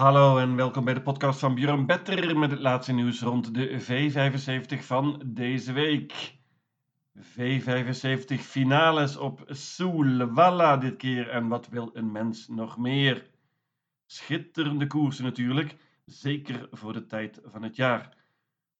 Hallo en welkom bij de podcast van Björn Better met het laatste nieuws rond de V75 van deze week. V75 finales op Soulwalla dit keer en wat wil een mens nog meer? Schitterende koersen natuurlijk, zeker voor de tijd van het jaar.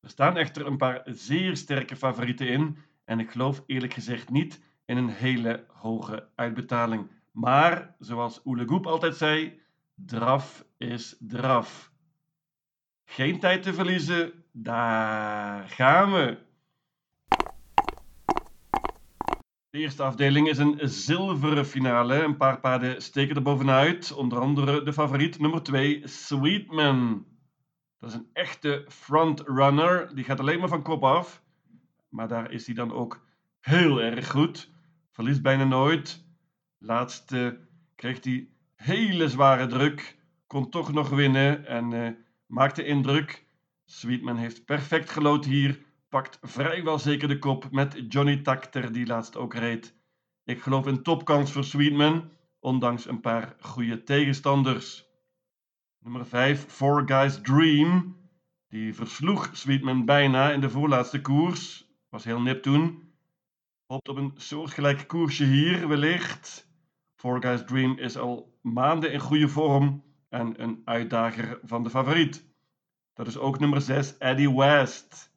Er staan echter een paar zeer sterke favorieten in en ik geloof eerlijk gezegd niet in een hele hoge uitbetaling. Maar, zoals Oele Goep altijd zei, draf is draf. Geen tijd te verliezen, daar gaan we. De eerste afdeling is een zilveren finale. Een paar paarden steken er bovenuit. Onder andere de favoriet nummer 2, Sweetman. Dat is een echte frontrunner. Die gaat alleen maar van kop af. Maar daar is hij dan ook heel erg goed. Verliest bijna nooit. Laatste kreeg hij hele zware druk. Kon toch nog winnen en uh, maakte indruk. Sweetman heeft perfect gelood hier. Pakt vrijwel zeker de kop met Johnny Takter, die laatst ook reed. Ik geloof een topkans voor Sweetman, ondanks een paar goede tegenstanders. Nummer 5, Four Guys Dream. Die versloeg Sweetman bijna in de voorlaatste koers. Was heel nip toen. Hoopt op een soortgelijk koersje hier, wellicht. Four Guys Dream is al maanden in goede vorm en een uitdager van de favoriet. Dat is ook nummer 6, Eddie West.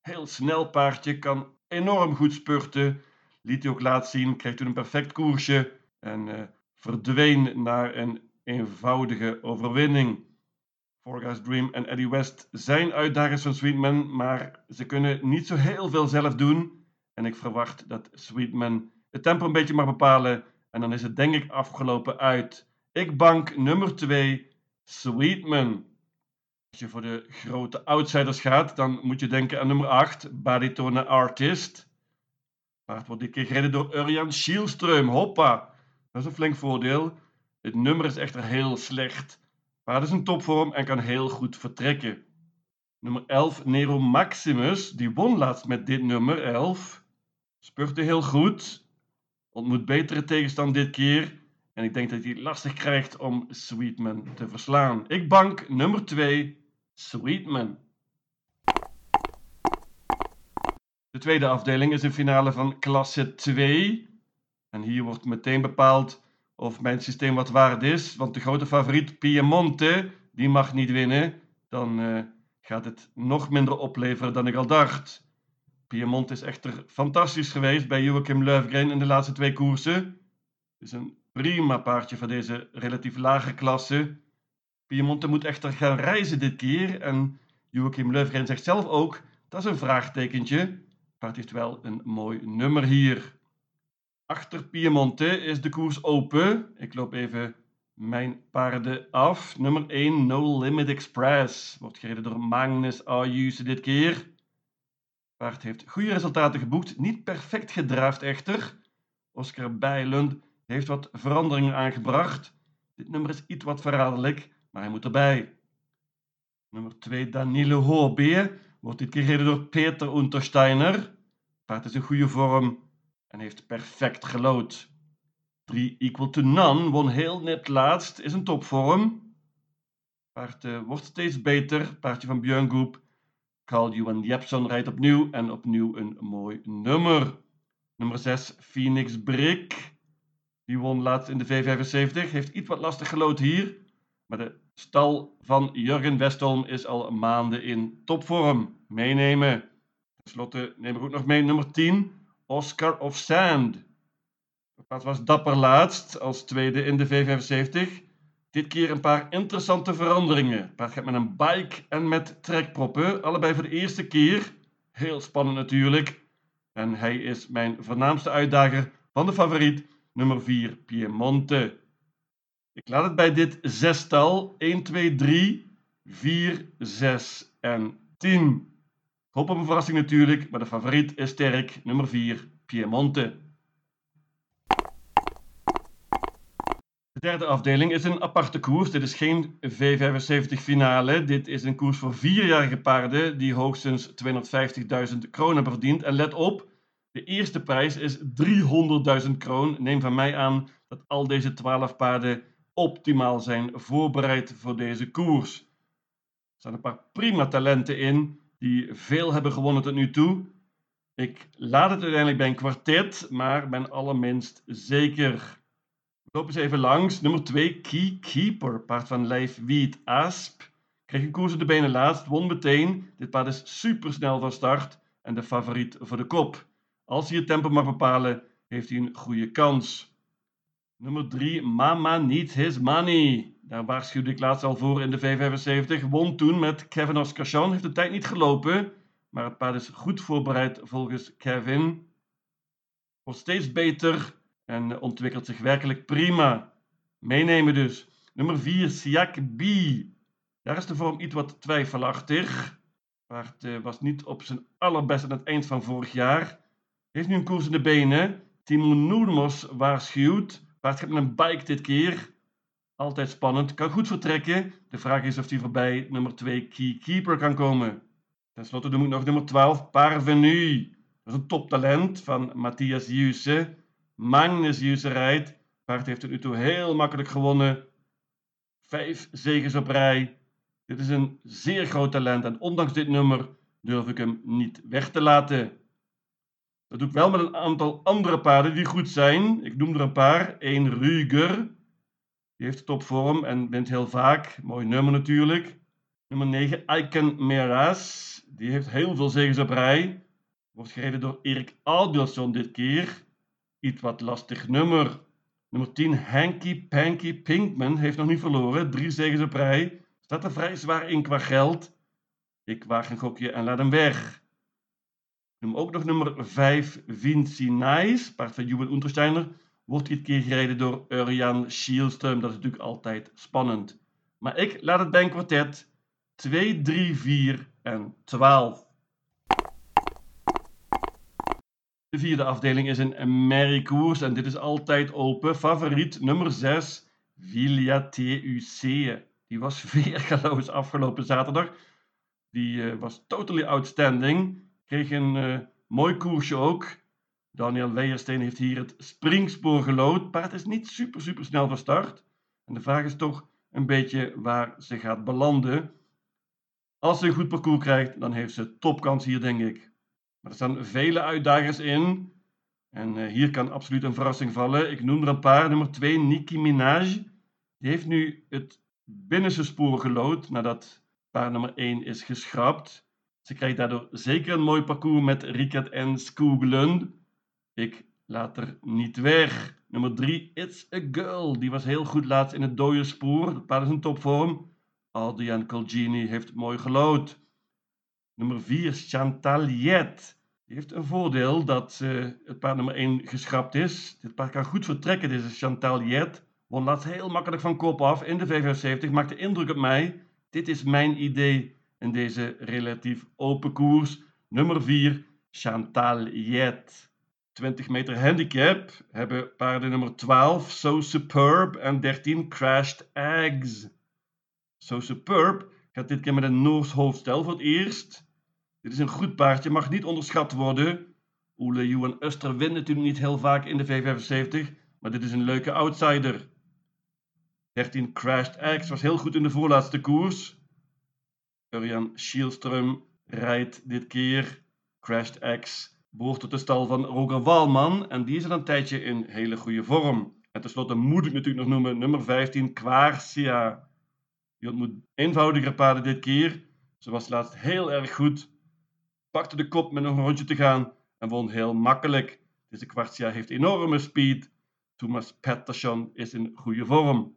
Heel snel paardje, kan enorm goed spurten. Liet hij ook laten zien, kreeg toen een perfect koersje en uh, verdween naar een eenvoudige overwinning. Four Guys Dream en Eddie West zijn uitdagers van Sweetman, maar ze kunnen niet zo heel veel zelf doen. En ik verwacht dat Sweetman het tempo een beetje mag bepalen en dan is het denk ik afgelopen uit. Ik bank nummer 2, Sweetman. Als je voor de grote outsiders gaat, dan moet je denken aan nummer 8, Baritone Artist. Paard wordt dit keer gereden door Urjan Schielström. Hoppa, dat is een flink voordeel. Het nummer is echter heel slecht. Paard is een topvorm en kan heel goed vertrekken. Nummer 11, Nero Maximus, die won laatst met dit nummer 11. Spurte heel goed, ontmoet betere tegenstand dit keer. En ik denk dat hij lastig krijgt om Sweetman te verslaan. Ik bank nummer 2, Sweetman. De tweede afdeling is een finale van klasse 2. En hier wordt meteen bepaald of mijn systeem wat waard is. Want de grote favoriet Piemonte, die mag niet winnen. Dan uh, gaat het nog minder opleveren dan ik al dacht. Piemonte is echter fantastisch geweest bij Joachim Löfgren in de laatste twee koersen. Het is een prima paardje van deze relatief lage klasse. Piemonte moet echter gaan reizen dit keer. En Joachim Löfgren zegt zelf ook, dat is een vraagtekentje. Het paard heeft wel een mooi nummer hier. Achter Piemonte is de koers open. Ik loop even mijn paarden af. Nummer 1, No Limit Express. Wordt gereden door Magnus Ayuse dit keer. Paard heeft goede resultaten geboekt. Niet perfect gedraafd echter. Oscar Bijlund heeft wat veranderingen aangebracht. Dit nummer is iets wat verraderlijk, maar hij moet erbij. Nummer 2, Danilo Hoorbeer. Wordt dit keer gereden door Peter Untersteiner. Paard is in goede vorm en heeft perfect gelood. 3 Equal to None won heel net laatst, is een topvorm. Paard uh, wordt steeds beter. Paardje van Björn Goep. Carl Johan Jepson rijdt opnieuw en opnieuw een mooi nummer. Nummer 6 Phoenix Brick. Die won laatst in de V75. Heeft iets wat lastig gelood hier. Maar de stal van Jurgen Westholm is al maanden in topvorm. Meenemen. Ten slotte neem ik ook nog mee nummer 10. Oscar of Sand. Dat was dapper laatst als tweede in de V75. Dit keer een paar interessante veranderingen. Het paard gaat met een bike en met trekproppen. Allebei voor de eerste keer. Heel spannend natuurlijk. En hij is mijn voornaamste uitdager van de favoriet, nummer 4, Piemonte. Ik laat het bij dit zestal. 1, 2, 3, 4, 6 en 10. Ik hoop op een verrassing natuurlijk, maar de favoriet is sterk, nummer 4, Piemonte. Derde afdeling is een aparte koers. Dit is geen V75 finale. Dit is een koers voor vierjarige paarden die hoogstens 250.000 kroon hebben verdiend. En let op, de eerste prijs is 300.000 kroon. Neem van mij aan dat al deze 12 paarden optimaal zijn voorbereid voor deze koers. Er staan een paar prima talenten in die veel hebben gewonnen tot nu toe. Ik laat het uiteindelijk bij een kwartet, maar ben allerminst zeker. Lopen eens even langs. Nummer 2, Key Keeper, paard van Lijf Wiet Asp. Kreeg een koers de benen laatst, won meteen. Dit paard is super snel van start en de favoriet voor de kop. Als hij het tempo mag bepalen, heeft hij een goede kans. Nummer 3, Mama Needs His Money. Daar waarschuwde ik laatst al voor in de V75. Won toen met Kevin Oscarchan. Heeft de tijd niet gelopen, maar het paard is goed voorbereid volgens Kevin. Wordt steeds beter en ontwikkelt zich werkelijk prima. Meenemen dus. Nummer 4, Siak B. Daar is de vorm iets wat twijfelachtig. Paard uh, was niet op zijn allerbest aan het eind van vorig jaar. Heeft nu een koers in de benen. Timo Noermos waarschuwt. Paard gaat met een bike dit keer. Altijd spannend. Kan goed vertrekken. De vraag is of hij voorbij nummer 2 Key Keeper kan komen. Ten slotte ik nog nummer 12 Parvenu. Dat is een toptalent van Matthias Jusse. Magnus Jusse rijdt. Paard heeft tot nu toe heel makkelijk gewonnen. Vijf zegens op rij. Dit is een zeer groot talent en ondanks dit nummer durf ik hem niet weg te laten. Dat doe ik wel met een aantal andere paarden die goed zijn. Ik noem er een paar. Eén Ruger. Die heeft topvorm en wint heel vaak. Mooi nummer natuurlijk. Nummer 9 Icon Meras. Die heeft heel veel zegens op rij. Wordt gereden door Erik Albielson dit keer. Iets wat lastig nummer. Nummer 10 Hanky Panky Pinkman heeft nog niet verloren. Drie zegens op rij. Staat er vrij zwaar in qua geld. Ik waag een gokje en laat hem weg. Noem ook nog nummer 5 Vinci Nice. Paard van Juwen Untersteiner. Wordt dit keer gereden door Urian Schielström. Dat is natuurlijk altijd spannend. Maar ik laat het bij een kwartet. 2, 3, 4 en 12. De vierde afdeling is een merriekoers en dit is altijd open. Favoriet nummer 6, Villa TUC. Die was weergaloos afgelopen zaterdag. Die uh, was totally outstanding. Kreeg een uh, mooi koersje ook. Daniel Weijersteen heeft hier het springspoor gelood. Paard is niet super, super snel van start. En de vraag is toch een beetje waar ze gaat belanden. Als ze een goed parcours krijgt, dan heeft ze topkans hier, denk ik. Maar er staan vele uitdagers in. En uh, hier kan absoluut een verrassing vallen. Ik noem er een paar. Nummer 2, Nicki Minaj. Die heeft nu het binnenste spoor gelood nadat paard nummer 1 is geschrapt. Ze krijgt daardoor zeker een mooi parcours met Rickert en Skoglund. Ik laat er niet weg. Nummer 3, It's a Girl. Die was heel goed laatst in het dode spoor. Het paard is in topvorm. Adrian Colgini heeft mooi gelood. Nummer 4, Chantaliet. Die heeft een voordeel dat het paard nummer 1 geschrapt is. Dit paard kan goed vertrekken, deze Chantaliet. Won laatst heel makkelijk van kop af in de V75. Maakte indruk op mij. Dit is mijn idee in deze relatief open koers. Nummer 4, Chantaliet. 20 meter handicap hebben paarden nummer 12, So Superb en 13, Crashed Eggs. So Superb gaat dit keer met een Noors hoofdstel voor het eerst. Dit is een goed paardje, mag niet onderschat worden. Ole Johan Uster wint natuurlijk niet heel vaak in de V75, maar dit is een leuke outsider. 13 Crashed X was heel goed in de voorlaatste koers. Urian Schielström rijdt dit keer. Crashed X behoort tot de stal van Roger Walman en die is al een tijdje in hele goede vorm. En tenslotte moet ik natuurlijk nog noemen nummer 15 Quarcia. Die ontmoet eenvoudiger paarden dit keer. Ze was laatst heel erg goed. Pakte de kop met een rondje te gaan en won heel makkelijk. Deze Quartia heeft enorme speed. Thomas Pettersson is in goede vorm.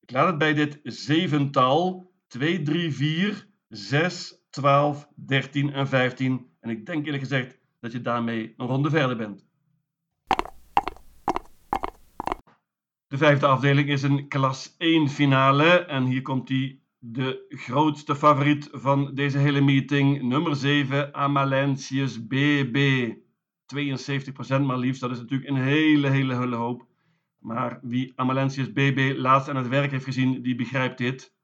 Ik laat het bij dit zevental 2, 3, 4, 6, 12, 13 en 15. En ik denk eerlijk gezegd dat je daarmee een ronde verder bent. De vijfde afdeling is een klas 1 finale. En hier komt die de grootste favoriet van deze hele meeting. Nummer 7, Amalentius BB. 72% maar liefst. Dat is natuurlijk een hele, hele, hoop. Maar wie Amalentius BB laatst aan het werk heeft gezien, die begrijpt dit.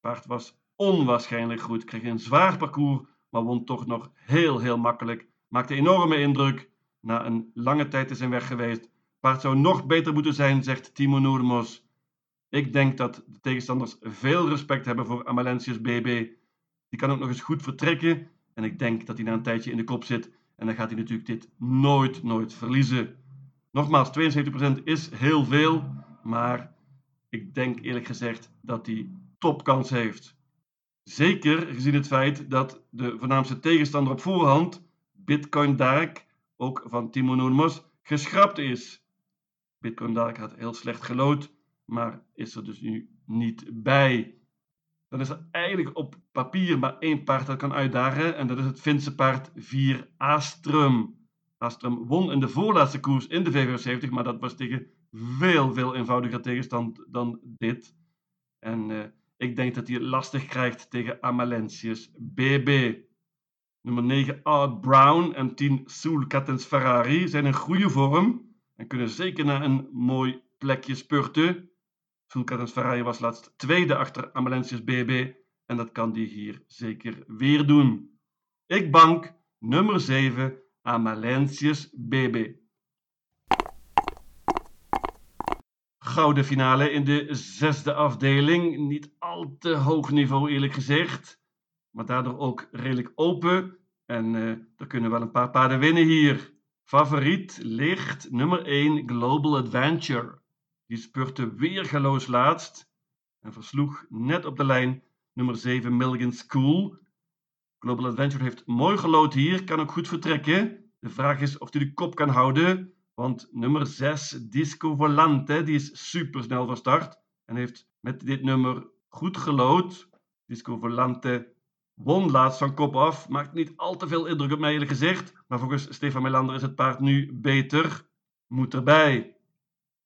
Paard was onwaarschijnlijk goed. Kreeg een zwaar parcours, maar won toch nog heel, heel makkelijk. Maakte enorme indruk. Na een lange tijd te zijn weg geweest Paard zou nog beter moeten zijn, zegt Timo Noermos. Ik denk dat de tegenstanders veel respect hebben voor Amalentius BB. Die kan ook nog eens goed vertrekken. En ik denk dat hij na een tijdje in de kop zit. En dan gaat hij natuurlijk dit nooit, nooit verliezen. Nogmaals, 72% is heel veel. Maar ik denk eerlijk gezegd dat hij topkans heeft. Zeker gezien het feit dat de voornaamste tegenstander op voorhand, Bitcoin Dark, ook van Timo Noormos, geschrapt is. Bitcoin Dark had heel slecht gelood, maar is er dus nu niet bij. Dan is er eigenlijk op papier maar één paard dat kan uitdagen en dat is het Finse paard 4 Astrum. Astrum won in de voorlaatste koers in de V75, maar dat was tegen veel, veel eenvoudiger tegenstand dan dit. En uh, ik denk dat hij lastig krijgt tegen Amalentius BB. Nummer 9 Art Brown en 10 Soul Cattens Ferrari zijn in goede vorm en kunnen zeker naar een mooi plekje spurten. Soul Cattens Ferrari was laatst tweede achter Amalentius BB en dat kan die hier zeker weer doen. Ik bank nummer 7 Amalentius BB. gouden finale in de zesde afdeling. Niet al te hoog niveau eerlijk gezegd. Maar daardoor ook redelijk open. En uh, er kunnen wel een paar paarden winnen hier. Favoriet ligt nummer 1 Global Adventure. Die spurte weergeloos laatst. En versloeg net op de lijn nummer 7 Milligan School. Global Adventure heeft mooi gelood hier. Kan ook goed vertrekken. De vraag is of hij de kop kan houden. Want nummer 6, Disco Volante, die is super snel van start en heeft met dit nummer goed gelood. Disco Volante won laatst van kop af. Maakt niet al te veel indruk op mij eerlijk gezegd. Maar volgens Stefan Melander is het paard nu beter. Moet erbij.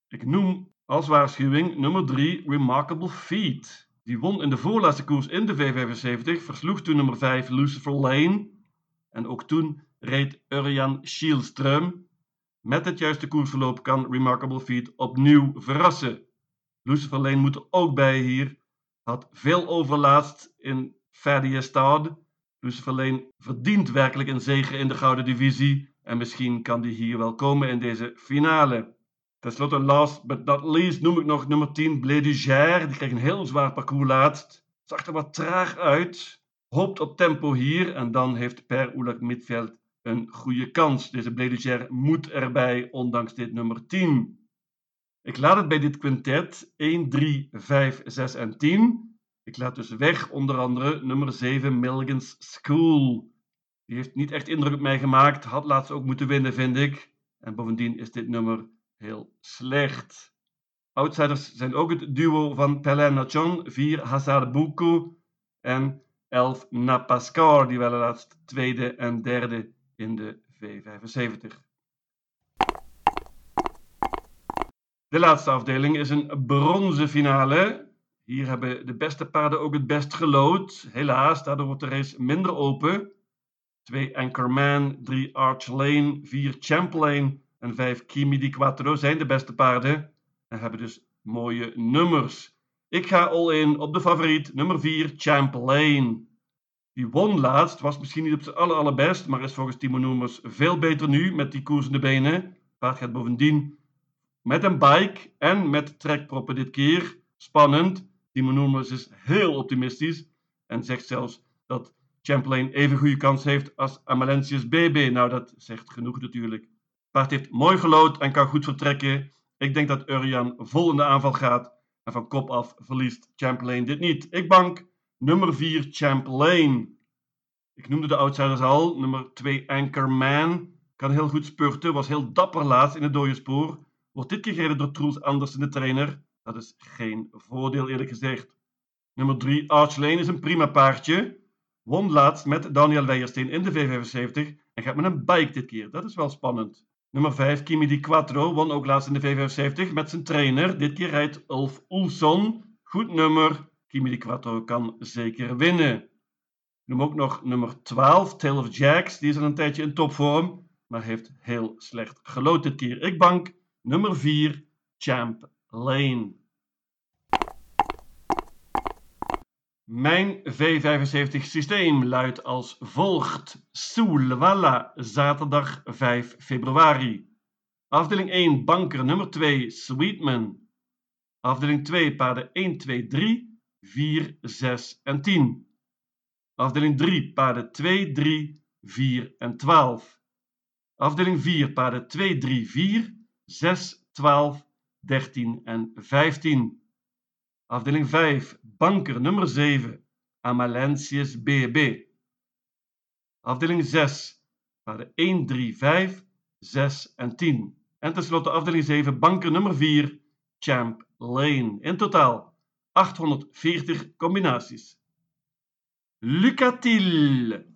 Ik noem als waarschuwing nummer 3 Remarkable Feat. Die won in de voorlaatste koers in de V75. Versloeg toen nummer 5 Lucifer Lane. En ook toen reed Urjan Schielström. Met het juiste koersverloop kan Remarkable Feet opnieuw verrassen. Lucifer Lane moet er ook bij hier. Had veel overlaatst in Stade. Lucifer Lane verdient werkelijk een zege in de gouden divisie. En misschien kan die hier wel komen in deze finale. Ten slotte, last but not least, noem ik nog nummer 10, Blé Die kreeg een heel zwaar parcours laatst. Zag er wat traag uit. Hoopt op tempo hier. En dan heeft Per Oelak Midveld een goede kans. Deze Bledugère moet erbij, ondanks dit nummer 10. Ik laat het bij dit quintet 1, 3, 5, 6 en 10. Ik laat dus weg onder andere nummer 7 Milligan's School. Die heeft niet echt indruk op mij gemaakt, had laatst ook moeten winnen vind ik. En bovendien is dit nummer heel slecht. Outsiders zijn ook het duo van Pelin Nachon, 4 Hazard Boukou en 11 Napascar, die wel laatst tweede en derde in de V75. De laatste afdeling is een bronzen finale. Hier hebben de beste paarden ook het best gelood. Helaas, daardoor wordt de race minder open. 2 Anchorman, 3 Arch Lane, 4 Champlain en 5 Kimi di Quattro zijn de beste paarden. En hebben dus mooie nummers. Ik ga all in op de favoriet, nummer 4, Champlain. Die won laatst, was misschien niet op zijn aller, allerbest, maar is volgens Timo Noemers veel beter nu met die koersende benen. Paard gaat bovendien met een bike en met trekproppen dit keer. Spannend. Timo Noemers is heel optimistisch en zegt zelfs dat Champlain even goede kans heeft als Amalentius BB. Nou, dat zegt genoeg natuurlijk. Paard heeft mooi gelood en kan goed vertrekken. Ik denk dat Urjan vol in de aanval gaat en van kop af verliest Champlain dit niet. Ik bank Nummer 4 Champlain. Ik noemde de outsiders al. Nummer 2 Anchorman. Kan heel goed spurten. Was heel dapper laatst in het dode spoor. Wordt dit keer gereden door Truls Andersen, de trainer. Dat is geen voordeel eerlijk gezegd. Nummer 3 Arch Lane is een prima paardje. Won laatst met Daniel Weijersteen in de V75 en gaat met een bike dit keer. Dat is wel spannend. Nummer 5 Kimi Di Quattro won ook laatst in de V75 met zijn trainer. Dit keer rijdt Ulf Oelson. Goed nummer. Kimi di Quattro kan zeker winnen. Noem ook nog nummer 12, Tale of Jacks. Die is al een tijdje in topvorm, maar heeft heel slecht gelood dit keer. Ik bank nummer 4, Champ Lane. Mijn V75 systeem luidt als volgt. Soulwalla, zaterdag 5 februari. Afdeling 1, banker nummer 2, Sweetman. Afdeling 2, paarden 1, 2, 3, 4, 6 en 10. Afdeling 3, paarden 2, 3, 4 en 12. Afdeling 4, paarden 2, 3, 4, 6, 12, 13 en 15. Afdeling 5, banker nummer 7, Amalentius BB. Afdeling 6, paarden 1, 3, 5, 6 en 10. En tenslotte afdeling 7, banker nummer 4, Champ Lane. In totaal 840 combinaties. Lucatil.